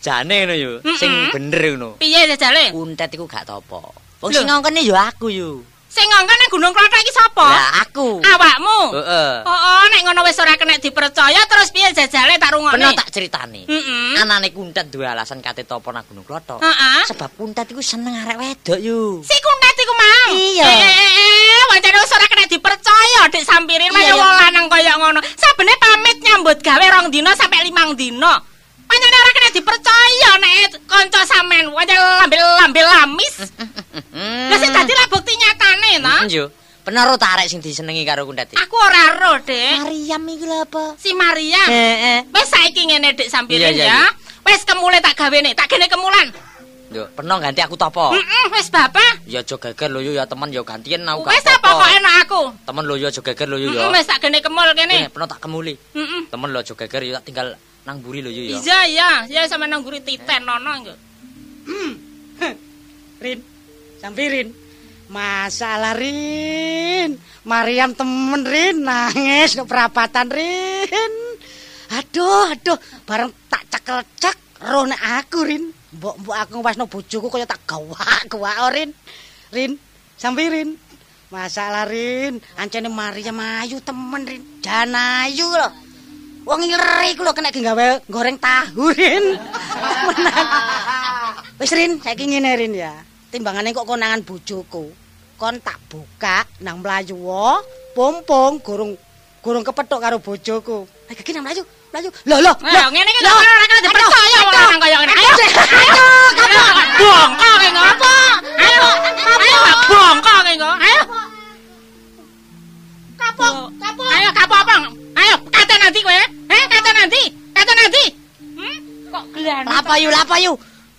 Jane ngono yo. Sing bener ngono. Piye jajale? Kuntet iku gak topo. Wong sing ngongkene yo aku yo. Sing ngongkon nang Gunung Klothok iki sapa? Lah aku. Awakmu. Heeh. Oh, oh, nek ngono wis ora kena dipercaya terus piye jajale tak rungokne? Peno tak critani. Heeh. Anane kuntet duwe alasan kate topo nang Gunung Klothok. Heeh. Sebab kuntet iku seneng arek wedok yo. Si kuntet iku mau. Iya. Eh, eh, eh, wancane wis ora kena dipercaya dik sampirin kaya iya. wong lanang kaya ngono. Sabene pamit nyambut gawe rong dina sampai limang dina. Pancene ora kena dipercaya nek kanca sampean wancane lambil-lambil lamis. Lah sing dadi lah bukti nyatane ta. Mm, Yo. Penaro tarik sing disenengi karo kuntet iki. Aku ora ro, Dik. Mariam iki lho apa? Si Maria. Heeh. Wis saiki ngene dik sampirin Iya, iya, ya. Wis kemule tak gawene, tak gene kemulan. Yo, peno ganti aku topo. Heeh, wis bapak. Ya aja geger lho ya temen yo gantian aku Wis apa kok enak aku. Temen lho yo aja geger lho yo Heeh, wis tak gene kemul Kene kene. peno tak kemuli. Heeh. Temen lho aja geger yo tak tinggal nang buri lho yo. Iya iya, ya sama nang guri titen nono engko. Rin, sampirin. Masalah Rin. Mariam temen Rin nangis no perapatan Rin. Aduh, aduh, bareng tak cekel-cek roh nek aku Rin. Mbok-mbok aku ngewas bojoku kaya tak gawak-gawak oh, Rin. Rin, sampirin. Masalah Rin, ancene Mariam ayu temen Rin. Jan ayu lho. Wong ngiri ku lho kena gawe goreng tahu Rin. Menan. Wis Rin, saiki ngene Rin ya. Timbangane kok konangan bojoku. Kon tak buka nang mlayu wo, pompong gorong gorong kepethuk karo bojoku. Lah iki nang mlayu, mlayu. Lho lho. Nah, ngene iki ora kena dipercaya lanang kaya ngene. Ayo. Ayo, Ayo, bongkok iki ngopo? Ayo. Ayo, bongkok iki. Ayo. Kapok, kapok. Ayo kapok apa? Ayo, kate nanti kowe. Eh, kate nanti. Kate nanti. Hmm? Kok gelan? Lapa yu, lapa yu.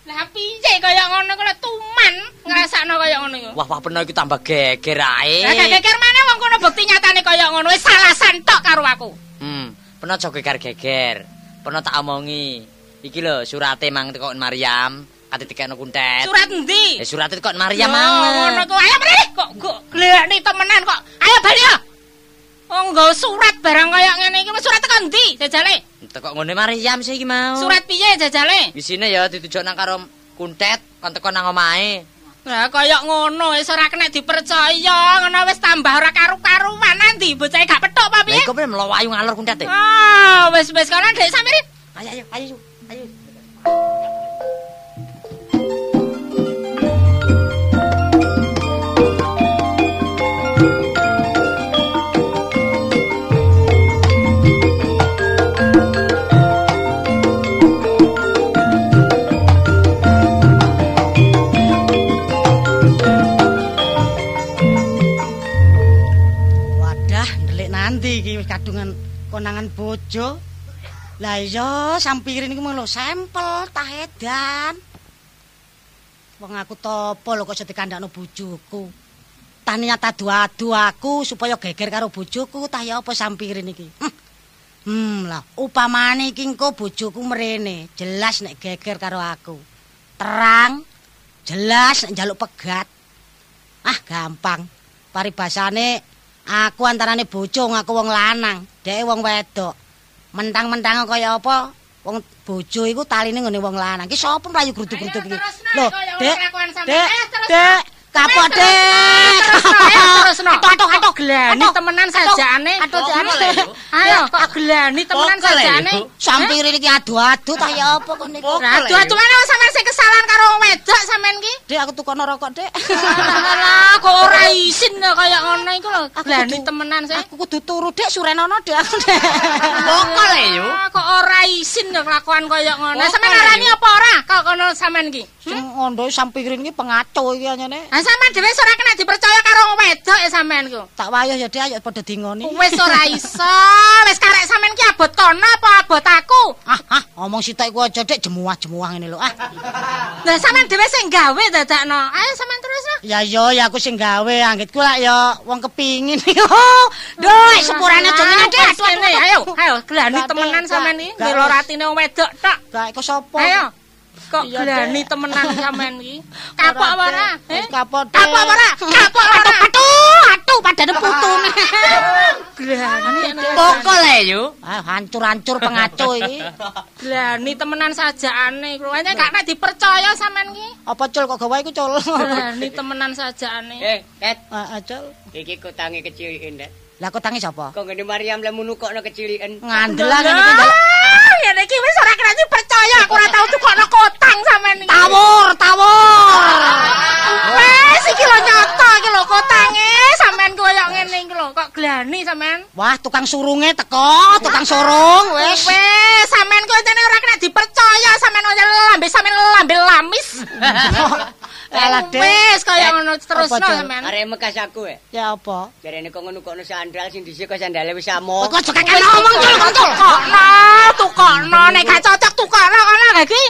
Lah piye kaya ngono kok tuman ngrasakno kaya ngono iku. Wah wah peno iki tambah geger ae. Lah geger mana wong kono bukti nyatane kaya ngono wis salasan tok karo aku. Hmm, peno aja geger-geger. Peno tak omongi. Iki lho surate mang teko Maryam, kate dikene kuntet. Surat endi? Eh surate teko Maryam Yo, mang. Ngono kok. Ayo mrih. Kok kok glekne temenan kok. Ayo bali yo. Nggo surat barang kaya ngene iki surat tekan ndi jajale? Teko ngene Maryam sih iki mau. Surat piye jajale? Isine ya ditujuk nang karo kuntet, kon teko nang omahe. Lah kaya ngono wis ora kena dipercaya, ngono wis tambah ora karu-karuan nanti bocah gak petuk apa Lah piye? iku piye mlayu ngalor kuntet e. Ah, wis wis kono Dek Samirin. Ayo ayo ayo. Ayo. konangan bojo. Lah iya, sampirin iku mung lho sampel tah edan. Wong aku topo lho kok sedikandakno bojoku. Taniya tadu-adu aku supaya geger karo bojoku tah ya apa sampirin iki. Hm. Hmm lah, upamane iki engko bojoku mrene, jelas nek geger karo aku. Terang, jelas nek njaluk pegat. Ah, gampang. Paribasane aku antarane bojo ngaku wong lanang, dhek wong wedok. Mentang-mentang kaya apa? Wong bojo iku taline ngene wong lanang. Ki sapa mlayu gruduk-gruduk iki? Lho, Dek. Dek, Dek, kapok, Dek. Terusno. Atuk, atuk, Glani temenan sajane. Yu? Ayo, kok glani temenan sajane. Yu. Sampirin iki adu-adu ta ya apa kok niku? Aduh, mana sampean sing kesalahan karo wong wedok sampean ki? Dek aku tukono rokok, Dek. Alah, kok ora isin kaya ngono iku lho. Glani temenan sih. Aku kudu turu, Dek, surenono, Dek. aku, Dek. Pokok le yo. Ah, kok ora isin kelakuan kaya ngono. Sampeyan lho, arani apa ora kok kono sampean ki? Sing ngondo sampirin iki pengaco iki anyane. Ah sampean dhewe ora kena dipercaya karo wedok ya sampean ku. Tak wayah ya, Dek, ayo padha dingoni. Wis ora iso. Wis karek sampean ki abot kono apa abot aku? Ah, ah, ngomong sitok iku aja, Dek, jemuah-jemuah ngene lho. Ah. Lah sampean dhewe sing gawe dadakno. Ayo sampean terus no. Ya yo ya aku sing gawe anggitku lak ya wong kepingin. Duh, sepurane aja ngene. Aduh, Sini, aduh. ayo, ayo, glani temenan sampean iki. wis. ratine wedok tok. Gak iku sapa? Ayo. Kok glani temenan sampean iki? Kapok ora? Wis Eh? kapok. Kapok ora? Kapok ora? Aduh, aduh padane putune. Glani. Pokok le yo. Ah, hancur-hancur pengaco iki. Glani temenan sajaane iku. Ane gak nek dipercaya sampean iki. Apa cul kok gawe iku cul? Glani temenan sajaane. Eh, Ket, Ah, ah, cul. iki kutange keciliken, Ket. Lah kok tangi sapa? Kok ngene Mariam le munukokno keciliken. Ngandel lah ngene iki. Ah, ngene iki wis ora kena dipercaya. Aku ora tau tukokno kotang sampean iki. Tawur, tawur. Wes iki lho nyoto iki lho kotange. Sampean koyo ngene iki lho. Kok glani sampean? Wah, tukang surunge teko, tukang surung wis. Wes, sampean kok jane ora kena dipercaya. Sampean lambe sampean lambe lamis. Alah, Dek. Wes kaya ngono terusno sampean. Arek mekas aku eh. Ya apa? Jarene kok ngono-ngono sandal sing dhisik kok sandale wis amot. Kok aja kakek ngomong cul, kok cul. Tukokno, tukokno nek gak cocok tukokno kono gak iki.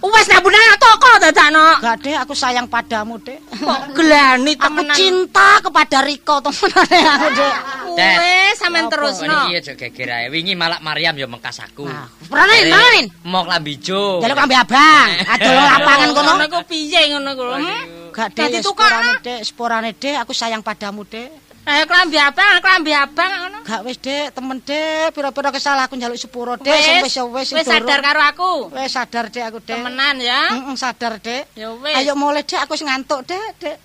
Wes nabunane toko dadakno. Gak deh, aku sayang padamu, Dek. Kok glani Aku temenan. cinta kepada Riko temenane aku, Dek. Dek. Wes sampean terusno. Iki aja geger ae. Wingi malak Mariam yo mengkas aku. Nah, peranin, peranin. Mok lambijo. Jaluk kambe abang, adol lapangan kono. Ngono iku piye ngono iku? Hmm? Gak Dadi sepurane, Dek, sepurane, Dek, aku sayang padamu, Dek. Ayo klambi abang, klambi abang ngono. Gak wis, Dek, temen, Dek, pira-pira kesalahan aku njaluk sepuro, Dek, sing wis wis wis sadar karo aku. Wis sadar, Dek, aku, Dek. Temenan ya. Heeh, sadar, Dek. Ya wis. Ayo mulai, Dek, aku wis ngantuk, Dek, Dek.